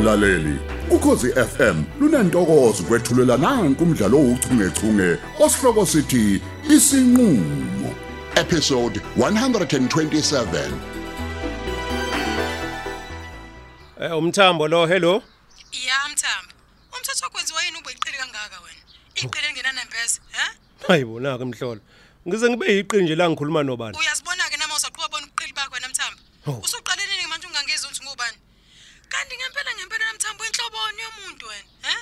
mlaleli ukhosi FM lunantokozo kwethulela nanku umdlalo ouchungechunge osihloko sithi isinqulo episode 127 Eh umthambo lo hello. Ya Mthambo. Umthetho okwenziwa yini ube iqili kangaka wena? Iqili engenanembeza, he? Hayibona ke mhlolo. Ngize ngibe yiqini nje la ngikhuluma nobani. Uyazibona ke nama uzaqhubha bona uqili bakho wena Mthambo. Hawu. Usuqaleni nini manje ungangezi ukuthi ngubani? Kanti ngempela ngempela namthambo inhloboni yomuntu wena, he?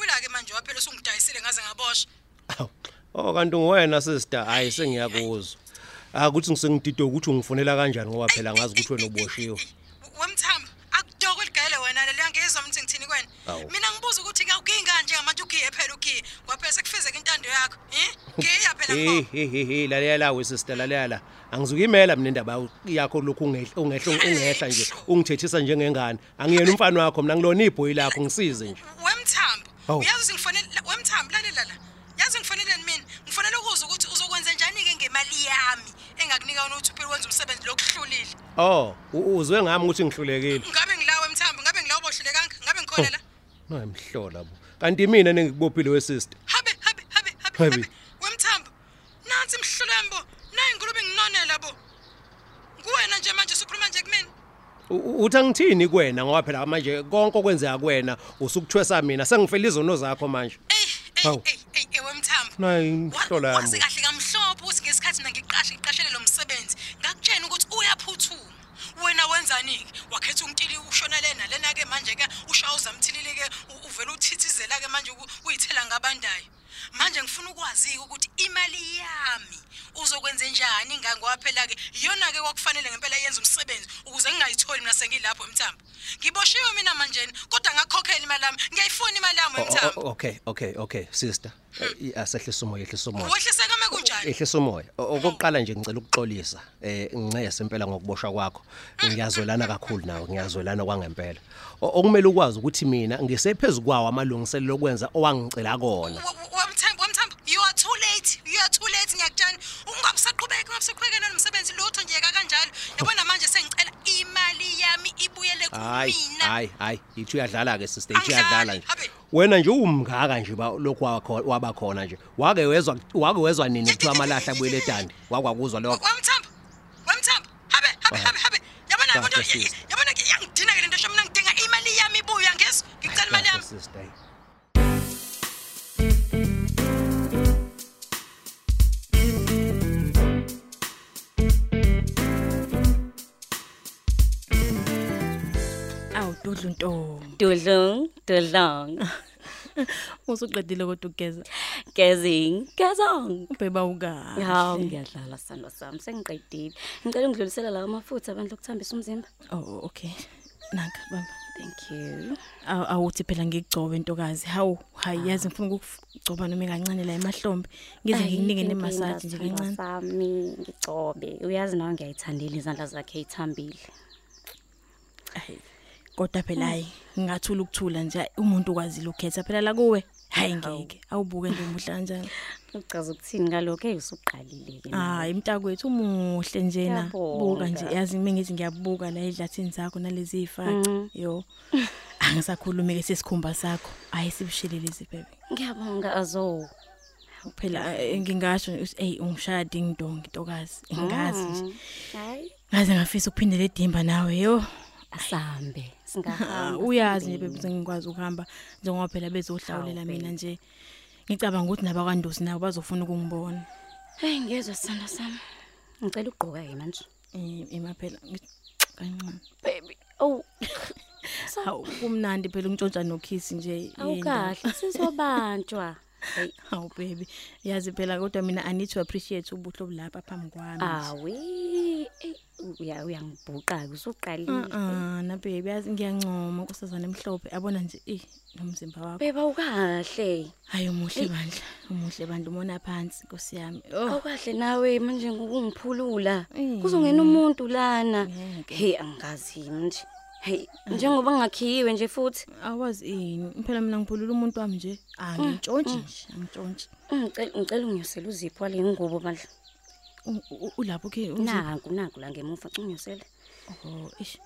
Uyajabula ke manje waphela usungidayisile ngaze ngaboshwa. Awu. Oh kanti nguwena sister hayi sengiyakuzwa. Akuthi ngisengidide ukuthi ungifonela kanjani ngoba phela ngazi ukuthi wena uboshiwe. Wemthambo, akudoko ligayele wena le ngiyezwa ukuthi ngithini kwena. Awu. Mina ngibuza ukuthi ngawukinga nje ngamanje ukhiye phela ukhiye. Kwaphela sekufezeka intando yakho, he? Ngiya phela Hey ngibona. hey hey hey lalela la we sister lalela la. Angizukimela mina indaba yakho lokhu ungehla ungehla ungehla nje ungithethisa njengengane. Angiyena umfana wakho mina ngilona ibhoyi lakho ngisize nje. Wemthambo Hawu. uyazi ukuthi ngifonele wemthambo lalela la yazi ngifoneleni mina ngifonele ukuza ukuthi uzokwenza njani ke ngemali yami engakunika wena ukuthi uphela wenza umsebenzi lokuhlulile Oh u- uzwe ngami ukuthi ngihlulekile. ngabe ngilawe wemthambo ngabe ngilawe bohlulekanga ngabe ngikhona la Hayi mhlola bo. Kanti mina nengikubophile we sister. habe habe habe habe Habe. habe wemthambo nansi mhlulembo nayi ngikulume nginonela bo kuwena nje manje usukhuluma nje kumina U- uthi angithini kuwena ngoba phela manje konke okwenzeka kuwena usukuthwesa mina. Sengifela izono zakho manje. Ey ey Hawu. ey ey ey wemthambo nayi mhlola Wa- yami. wazi kahle kamhlophe ukuthi ngesikhathi mina ngiqashe ngiqashele lo msebenzi. Ngakutshela ukuthi uyaphuthuma. Wena wenzani-ke? Wakhetha unkili ushona lena lena-ke manje-ke ushaya uzamthilili-ke u- uvele uthithizela-ke manje uku- uyithela ngabandayo. Manje ngifuna ukwazi-ke ukuthi imali yami uzokwenze njani ngani ngoba phela-ke? Iyona-ke kwakufanele ngempela yenza umsebenzi ukuze ngingayitholi mina sengilapho emthambo. Ngiboshiwe mina manjeni kodwa ngakhokhela imali yami ngiyayifuna imali yami O- o- emthambo. o- okay okay okay sister. Eh, asehlisa umoya ehlisa umoya wehlise kame kunjani? Ehlisa umoya O- okokuqala nje ngicela ukuxolisa. Eh ngincese impela ngokuboshwa kwakho. Ngiyazwelana kakhulu nawe ngiyazwelana kwangempela. O- okumele ukwazi ukuthi mina ngisephezulu kwawo amalungiselelo okwenza owangicela kona. Ungabusaqhubeka ungabusaqhubeka nomsebenzi lutho nje kanjalo yabona manje sengicela imali yami ibuyele hayi kumina. Hayi hayi ithi uyadlala ke sister ithi uyadlala Angidlali, nje. habe. wena nje umngaka nje ba lokhu wakho- waba khona nje. Wake wezwa wake wezwa nini kuthiwa amalahla abuyele etandi? wakwakuzwa lokho? Wamthambo wamthambo habe habe habe habe. Yabona Kahle, yabona sister. yabona ke yangidina ke lento sho mina ngidinga imali yami ibuya ngezwe ngicela imali Kahle, yami. Sister dudlu ntombi. Dudlung, dudlung. Usuqedile kodwa ugeza. Gezing, gezong. Ubheba uka. Hawu ngiyadlala sandwa sami sengiqedile. Ngicela ungidlulisela lawa mafutha abantu lokuthambisa umzimba. Oh okay. Naka baba. Thank you. Awu awuthi phela ngigcobe intokazi. Hawu, hayi yazi ngifuna ukugcoba noma kancane la emahlombe. Ngize ngikunike ne massage nje kancane. sami ngigcobe. Uyazi nawe ngiyayithandela izandla zakhe ezithambile. Hayi. Kodwa phela hayi ngingathula ukuthula nje umuntu ukwazile ukhetha phela la kuwe. Hayi ngeke. Awubuke nje umuhle kanjani. Uchaza ukuthini ngalokho eyusuqalile ke. Hayi mntakwethu umuhle njena. Ngiyabonga. Buka nje yazi mina ngithi ngiyabuka la edlathini zakho nalezi ifaki. Yo. Angisakhulumi ke sesikhumba sakho. Hayi sibushelele izibhebe. Ngiyabonga azo. phela eh, ngingasho ukuthi hey ungishaya ding dong ntokazi ngazi nje Hayi, ngaze ngafisa ukuphindela edimba nawe yo asambe. Ah, Singahamba. uyazi nje sibheke. bebe ngikwazi ukuhamba njengoba phela bezohlawulela Hawu, mina babe. nje ngicabanga ukuthi nabakwandosi nabo bazofuna ukungibona Hey ngiyezwa sandwa sami. Ngicela ugqoka ke manje. eh ema phela ngi- kancane Baby. Oh. hawu kumnandi phela untshontsha nokhisi nje Awukahle sisobantwa. Hey, hawu baby yazi phela kodwa mina i need to appreciate ubuhlo bulapha phambi kwami awi. Ey, Uya uyangibhuqa ke usuqalile. Ah, na baby yazi ngiyancoma kusazana emhlophe abona nje eh nomzimba wakho Beba ukahle. hayi umuhle bandla umuhle bandla umona phansi nkosi yami oh Awukahle nawe manje ngokungiphulula. Mm. Kuzongena umuntu lana. Ngeke. Hey angazi yimi nje. Hey njengoba ngakhiwe nje futhi awazi ini phela mina ngiphulula umuntu wami nje angintshontshe nje angintshontshe ngicela ngicela ungiyosele uzipho wale ngubo bandla. Ulapho ke Naku naku la ngemuva cungiyosele. oh ish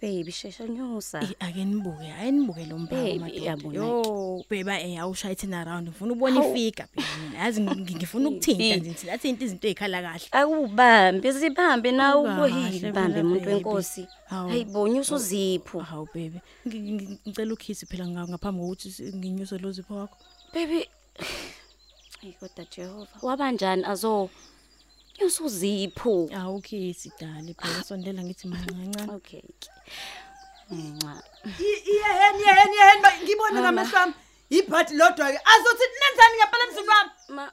baby shesha nyusa. Ake nibuke hayi nibuke lo mbhalo madoda. yo beba eh awushaya turn around ngifuna Hawu. ifika mina. Yazi ngi- ngifuna ukuthinta nje ngithi athinta izinto ezikhala kahle. Akubambe sibambe nawe Awukahle kuhile phela, bambe umuntu wenkosi. Hawu. hayibo nyusa uzipho. Hawu baby. Ngi- ngi- ngicela ukhisi phela nga- ngaphambi kokuthi nginyuse lo zipho wakho. Baby Ay kodwa Jehova. Wabanjani azo nyusa uzipho hawu khisi dali phela sondela ngithi mancancane okay nca iyeheni yeheni yeheni ba- ngibone ngamehlo ami. Ibhadi lodwa ke azothi nenzani ngempela emzini wami? ma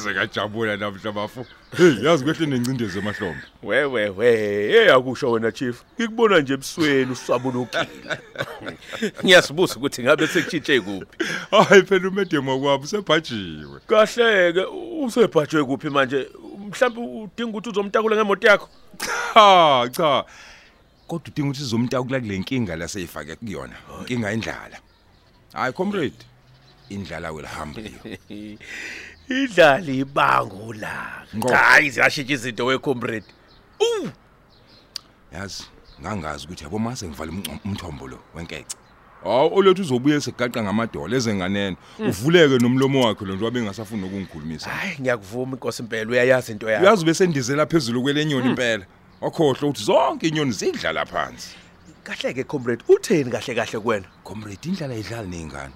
Sekajabula namhla bafu. Hey, yazi kwehle nencindezi emahlombe. wewe we hey akusho wena chief ngikubona nje ebusweni usabulukile ngiyasibuza ukuthi ngabe sekutshintshe kuphi Hayi phela umedemo kwabo usebhajiwe. kahleke usebhajwe kuphi manje mhlawumbe udinga ukuthi uzomtakula ngemoto yakho Ha, cha. Kodwa udinga ukuthi sizomntakula kule nkinga laseyifake kuyona. Inkinga endlala. Hayi comrade. Indlala will humble you. idlali ibango la Ngo. hayi ziyashintsha izinto we comrade Yazi, ngangazi ukuthi yabo mase ngivala umnco- umthombo lo wenkece. Hawu olethu uzobuye segaqa ngamadola ezenganene. Uvuleke nomlomo wakhe lo nje wabe ngasafuni ukungikhulumisa. hayi ngiyakuvuma inkosi impela uyayazi into yakho Uyazi bese ndizela phezulu kwelenyoni impela. Wakhohlwa ukuthi zonke inyoni zidlala phansi. kahle ke comrade utheni kahle kahle kuwena Comrade indlala idlala nezingane.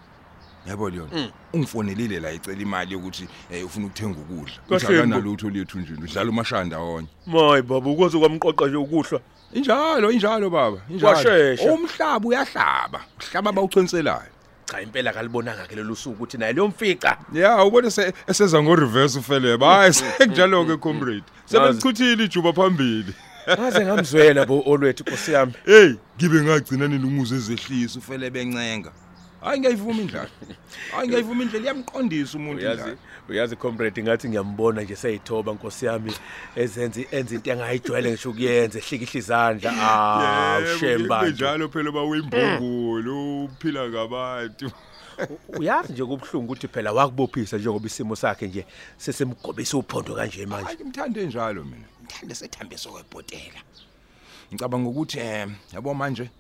Yabo leyo. Ungifonelile la icela imali yokuthi eh ufuna ukuthenga ukudla. Kahle Kahle bo. kanalutho lethu nje udlala umashanda wonye. mayi baba ukwazi kwamqoqa nje ukuhlwa Injalo injalo baba, injalo. Washesha. Umhlaba uyahlaba, uhlaba bawuchonselayo. cha impela kalibonanga ke lolu suku ukuthi naye leyo mfica Yeah, ubone se eseza ngo reverse ufeleba. Hayi sekunjalo ke comrade. Sebelichuthile ijuba phambili. ngaze ngamzwela bo olwethu nkosi yami Hey, ngibe ngagcina nilumuzo ezehlisa ufelebe encenga. Hayi ngiyayivuma indlala. Hayi ngiyayivuma indlela iyamqondisa umuntu uyazi indlala. uyazi comrade ngathi ngiyambona nje seyithoba nkosi yami ezenza enza into engayijwayele ngisho kuyenza ehlikihla izandla ah Yebo, ushemba kube nje njalo phela bawembumbulu uphila ngabantu. uyazi nje kubhlungu ukuthi phela wakubophisa njengoba isimo sakhe nje sesemgobisa uphondo kanje manje Hayi ngimthande njalo mina. Ngithande sethambiso kwebhotela. Ngicabanga ukuthi eh yabo manje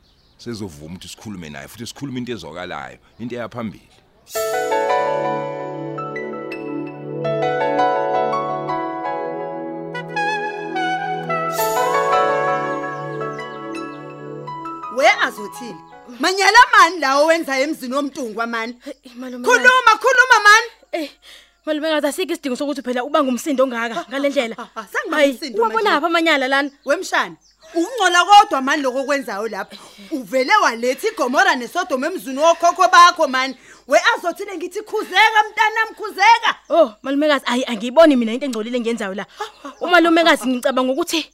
sezovuma ukuthi sikhulume naye futhi sikhulume into ezwakalayo, into eyaphambili. we azothile. Manyala mani lawo wenza emzini womntungwa mani? Malume khuluma khuluma mani. Eh malume ngathi asikho isidingo sokuthi phela uba ngumsindo ongaka ngalendlela. ha, ha, sengiba Hayi, umsindo uwabona manje. apha amanyala lana. Wemshana. Ukungcola kodwa mani lokho kwenzayo lapha uvele waletha igomora nesodoma emzini wokhokho bakho mani. We azothile ngithi khuzeka mntanami khuzeka. Oh malumekazi ayi angiyiboni mina into engcolile engiyenzayo la. Umalumekazi ngicabanga ukuthi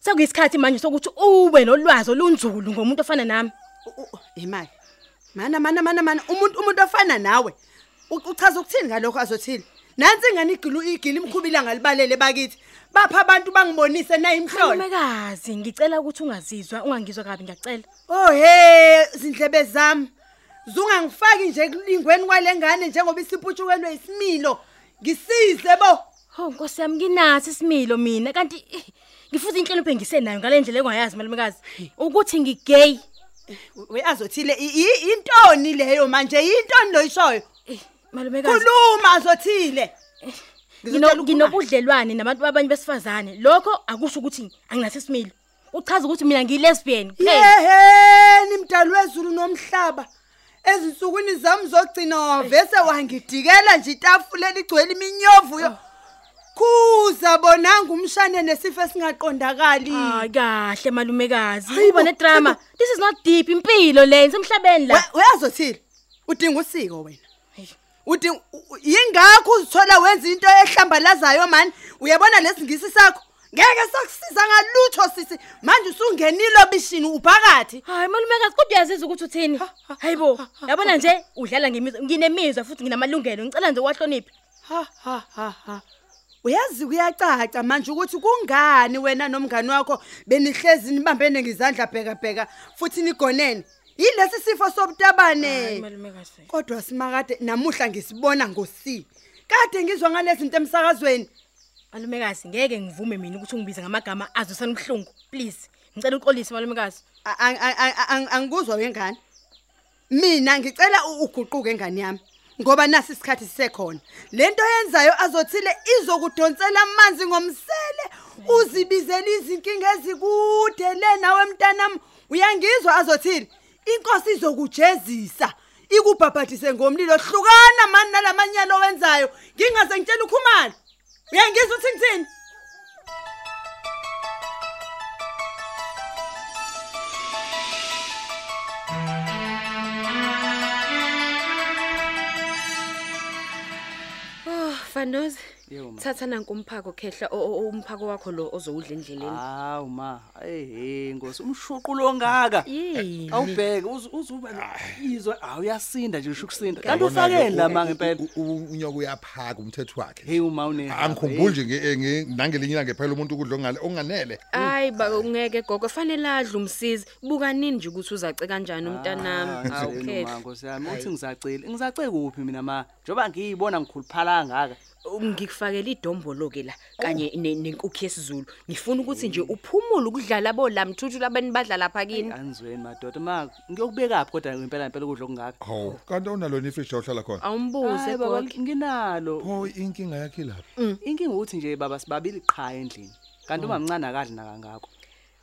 sekuyisikhathi manje sokuthi ube nolwazi olunzulu ngomuntu ofana nami. U- u- imali. Mana mana mana mana umuntu umuntu ofana nawe u- uchaza ukuthini ngalokho azothile? Nansi ingane igilu igili imkhubila ngalibalele bakithi? Bapha abantu bangibonise nayi imhlolo? Malumekazi ngicela ukuthi ungazizwa ungangizwa kabi ngiyacela. Oh he zindlebe zami. Zungangifaki nje kulingweni kwalengane njengoba isiphutshukelwe isimilo. Ngisize bo. Oh Nkosi yami nginathi isimilo mina kanti eh, ngifuza inhlonipho engisenayo ngalendlela engayazi malumekazi ukuthi ngigay. We azothile i- i- intoni leyo manje? Yintoni lo ishoyo Eh, malumekazi khuluma ukhuluma. nginobudlelwane nabantu abanye besifazane. Lokho akusho ukuthi anginathi isimilo uchaza ukuthi mina ngiyilesbian kuphela yeheni mdali wezulu nomhlaba. Ezinsukwini zami zogcina wavese wangidikela nje itafula eligcwele iminyovu yo khuza bonanga umshane nesifo esingaqondakali. Hayi kahle malumekazi. Uba nedrama this is not deep impilo le semhlabeni la. Uyazothile udinga usiko wena. Udinga u- yingakho uzithola wenza into ehlambalazayo mani uyabona lesingisi sakho? Ngeke sakusiza ngalutho sisi. Manje usungenile obishini uphakathi. Hayi malumekazi kodwa uyazizwa ukuthi uthini? Hayibo yabona nje udlala ngemizwa nginemizwa futhi nginamalungelo. Ngicela nje wahloniphe ha ha ha ha. Uyazi kuyacaca manje ukuthi kungani wena nomngani wakho benihlezi nibambene ngizandla bheka bheka futhi nigonene? Yilesi sifo sobutabane. Kodwa simakade namuhla ngisibona ngosi. Kade ngizwa ngalezi zinto emsakazweni. Malumekazi ngeke ngivume mina ukuthi ungibize ngamagama azwisana ubuhlungu. Please ngicela uxolise malumekazi angikuzwa wengane mina ngicela uguquke ngane yami ngoba nasi isikhathi sisekhona. Lento yenzayo azothile izokudonsela amanzi ngomsele. Uzibizela izinkinga ezikude le nawe mntanami. Uyangizwa azothile? Inkosi izokujezisa. Ikubhabhathise ngomlilo. Hlukana mani nalamanyalo wenzayo ngingaze ngitshela ukhumalo. Uyangizwa uthi ngithini? Oh, Fanozi. Yebo ma. Thatha nanku umphako khehla o- o- umphako wakho lo ozowudla endleleni. Hawu ma, ehe Nkosi umshuqu longaka. Yini? Awubheke uzu- uzuba izwe awuyasinda nje usho ukusinda. Kanti ufakeni la manga impela. unyoko uyaphaka umthetho wakhe Hey uma une. angikhumbuli nje nge- nge- nangelinye ilanga phela umuntu ukudla ongale onganele Hayi ba ungeke gogo fanele adle umsizi. Buka nini nje ukuthi uzace kanjani umntanami. Hawu Awukhehle. Nkosi yami uthi ngizacela. Ngizace kuphi mina ma? Njoba ngiyibona ngikhuluphala ngaka. Ngikufakela idombolo ke la kanye ne- nenkukhu yesiZulu. Ngifuna ukuthi nje uphumule ukudlala bolamthuthu labani badlala lapha kini. Anizweni madoda ma ngiyokubeka phi kodwa impela impela ukudla okungaka. hawu kanti awunalona ifisha ohlala khona Awumbuze Hayi baba gogo. nginalo. pho inkinga yakhe lapha Inkinga ukuthi nje baba sibabili qha endlini. Kanti uma mncane akadli nakangako.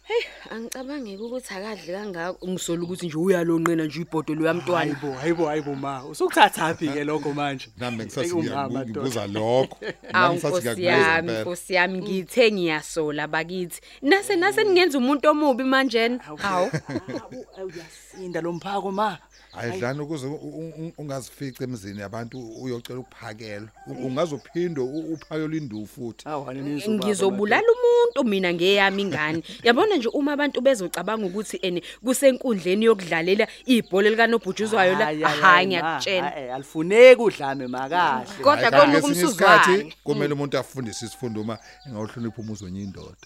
Hey, angicabangi ukuthi akadli kangako. Ngisola ukuthi nje uyalonqena nje ibhodolo yamntwana. Hayibo, hayibo, hayibo ma. Usukuthatha phi ke lokho manje? nami ngisathi Eyi, umama, ngiyabu- madoda. ngibuza lokho Awu Nami ngisathi Nkosi ngiyakubuza yami, impela. Nkosi yami ngithe ngiyasola bakithi. Nase nase ningenza umuntu omubi manje. Hawu. Uyasinda lo mphako ma. ayidlani ukuze u- u- u- ungazifice emzini yabantu uyocela ukuphakelwa U- ungazophinde u- uphakele induku futhi Awani nizo baba. Ngizobulala umuntu mina ngeyami ingane. Yabona nje uma abantu bezocabanga ukuthi ene kusenkundleni yokudlalela ibhola likanobhutshuzwayo la Hayi, hayi, hayi hayi, ma. ngiyakutshela. Hayi, alifuneki udlame makahle. Kodwa Hayi, kona kanti ngesinye isikhathi ukumsuzwane. kumele umuntu afundise isifundo uma engawuhlonipha umuzi wenye indoda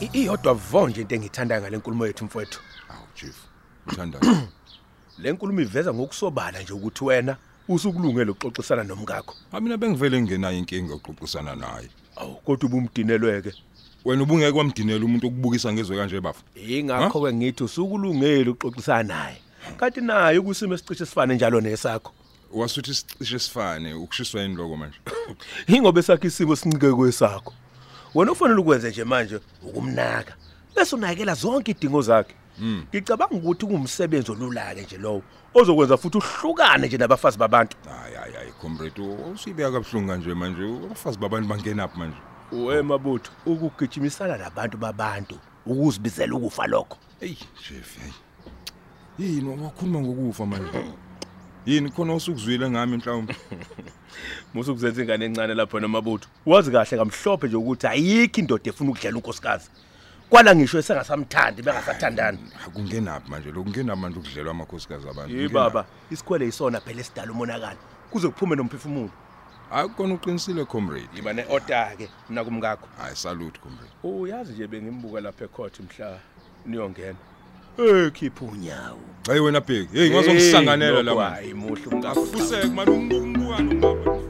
I- iyodwa vo nje into engithanda ngale nkulumo yethu mfowethu Awu chief. Uthanda. Le nkulumo iveza ngokusobala nje ukuthi wena usukulungele ukuxoxisana nomkakho. Amina bengivele ngenayo inkinga oxoxisana naye. awu kodwa ubumdinelweke Wena ubungeke kwamdinela umuntu okubukisa ngezwe kanje bafu. ingakho ke ngithi usukulungele ukuxoxisana naye. Kanti naye kusimo esicishe sifane njalo nesakho. Wasuthi sicishe sifane ukushiswa inhloko manje. ingobe sakhe isimo sincike kwesakho. Wena ufanele ukwenze nje manje ukumnaka. Bese unakela zonke idingo zakhe. Ngicabanga ukuthi kungumsebenzi olulake nje lowo ozokwenza futhi uhlukane nje nabafazi babantu Hayi hayi hayi comrade usibeka kabhlungu kanje manje abafazi babantu bangena phi manje. wemabutho ukugijimisana nabantu babantu ukuzibizela ukufa lokho Ey chef hey. Yini wakhuluma ngokufa manje? Yini khona usukuzwile ngami mhlawumbe? musu kuzenza ingane encane lapho namabutho wazi kahle kamhlophe nje ukuthi ayikho indoda efuna ukudlela unkosikazi kwala ngisho esengasamthandi bengasathandani Akungenaphi manje lokhu kungena manje ukudlelwa amakhosikazi abantu. yi baba isikhwele isona phela esidala umonakalo kuze kuphume nomphefumulo Akukona uqinisile comrade. yiba ne-order ke mna kumkakho Hayi salute comrade. uyazi nje bengimbuka lapha ecourt mhla niyongena ekhipha unyawo Hayi wena bheki. Hey ngazongisanganela la manje. hayi muhle umkakho Afuseke manje umbukani ubaba.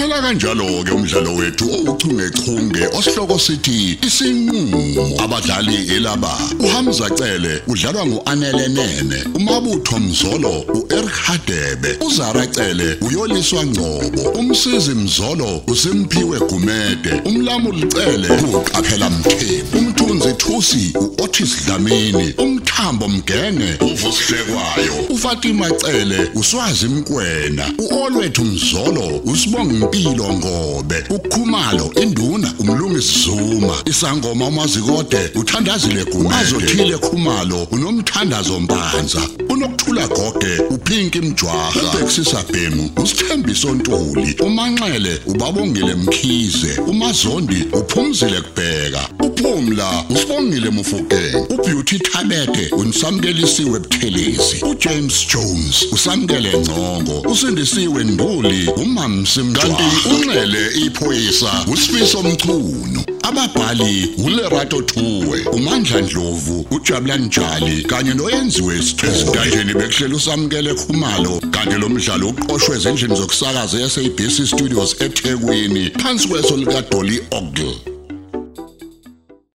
Uphela kanjalo ke umdlalo wethu ouchungechunge osihloko sithi isinqulo abadlali elaba uHamza Cele udlalwa nguAnele Nene umabutho Mzolo uEric Hadebe uZara Cele uyoliswa Ngcobo umsizi Mzolo uSimphiwe Gumede umlamuli Cele uqaphela Mthembu umthunzi Thusi uOtis Dlamini umthambo Mgenge uvusihlekwayo uFatima Cele uswazi Mkwena uOlwethu Mzolo usibonga impilo ngobe ukhumalo induna umlungisi Zuma isangoma umazikode uthandazile Gumede. Azothile khumalo unomthandazo Mpanza. Unokuthula gogwe uphinki mjwaha ubhexisa bhemu usithembiso ntuli umanxele ubabongile mkhize. Umazondi uphumzile kubheka. Uphumla usibongile mufukeng ubeauty thabete unisamkelisiwe buthelezi. Ujames Alex Jones usamkele ngcongo usindisiwe nduli umamsi kanti unxele iphoyisa usifiso mchunu ababhali ulerato thuwe umandla Dlovu ujabulani Njali kanye noyenziwe Sithole bekuhlela usamkele khumalo kanti lo mdlalo uqoqwwe ezindlini zokusakaza eSABC Studios eThekwini phansi kweso lika Dolly Ogle.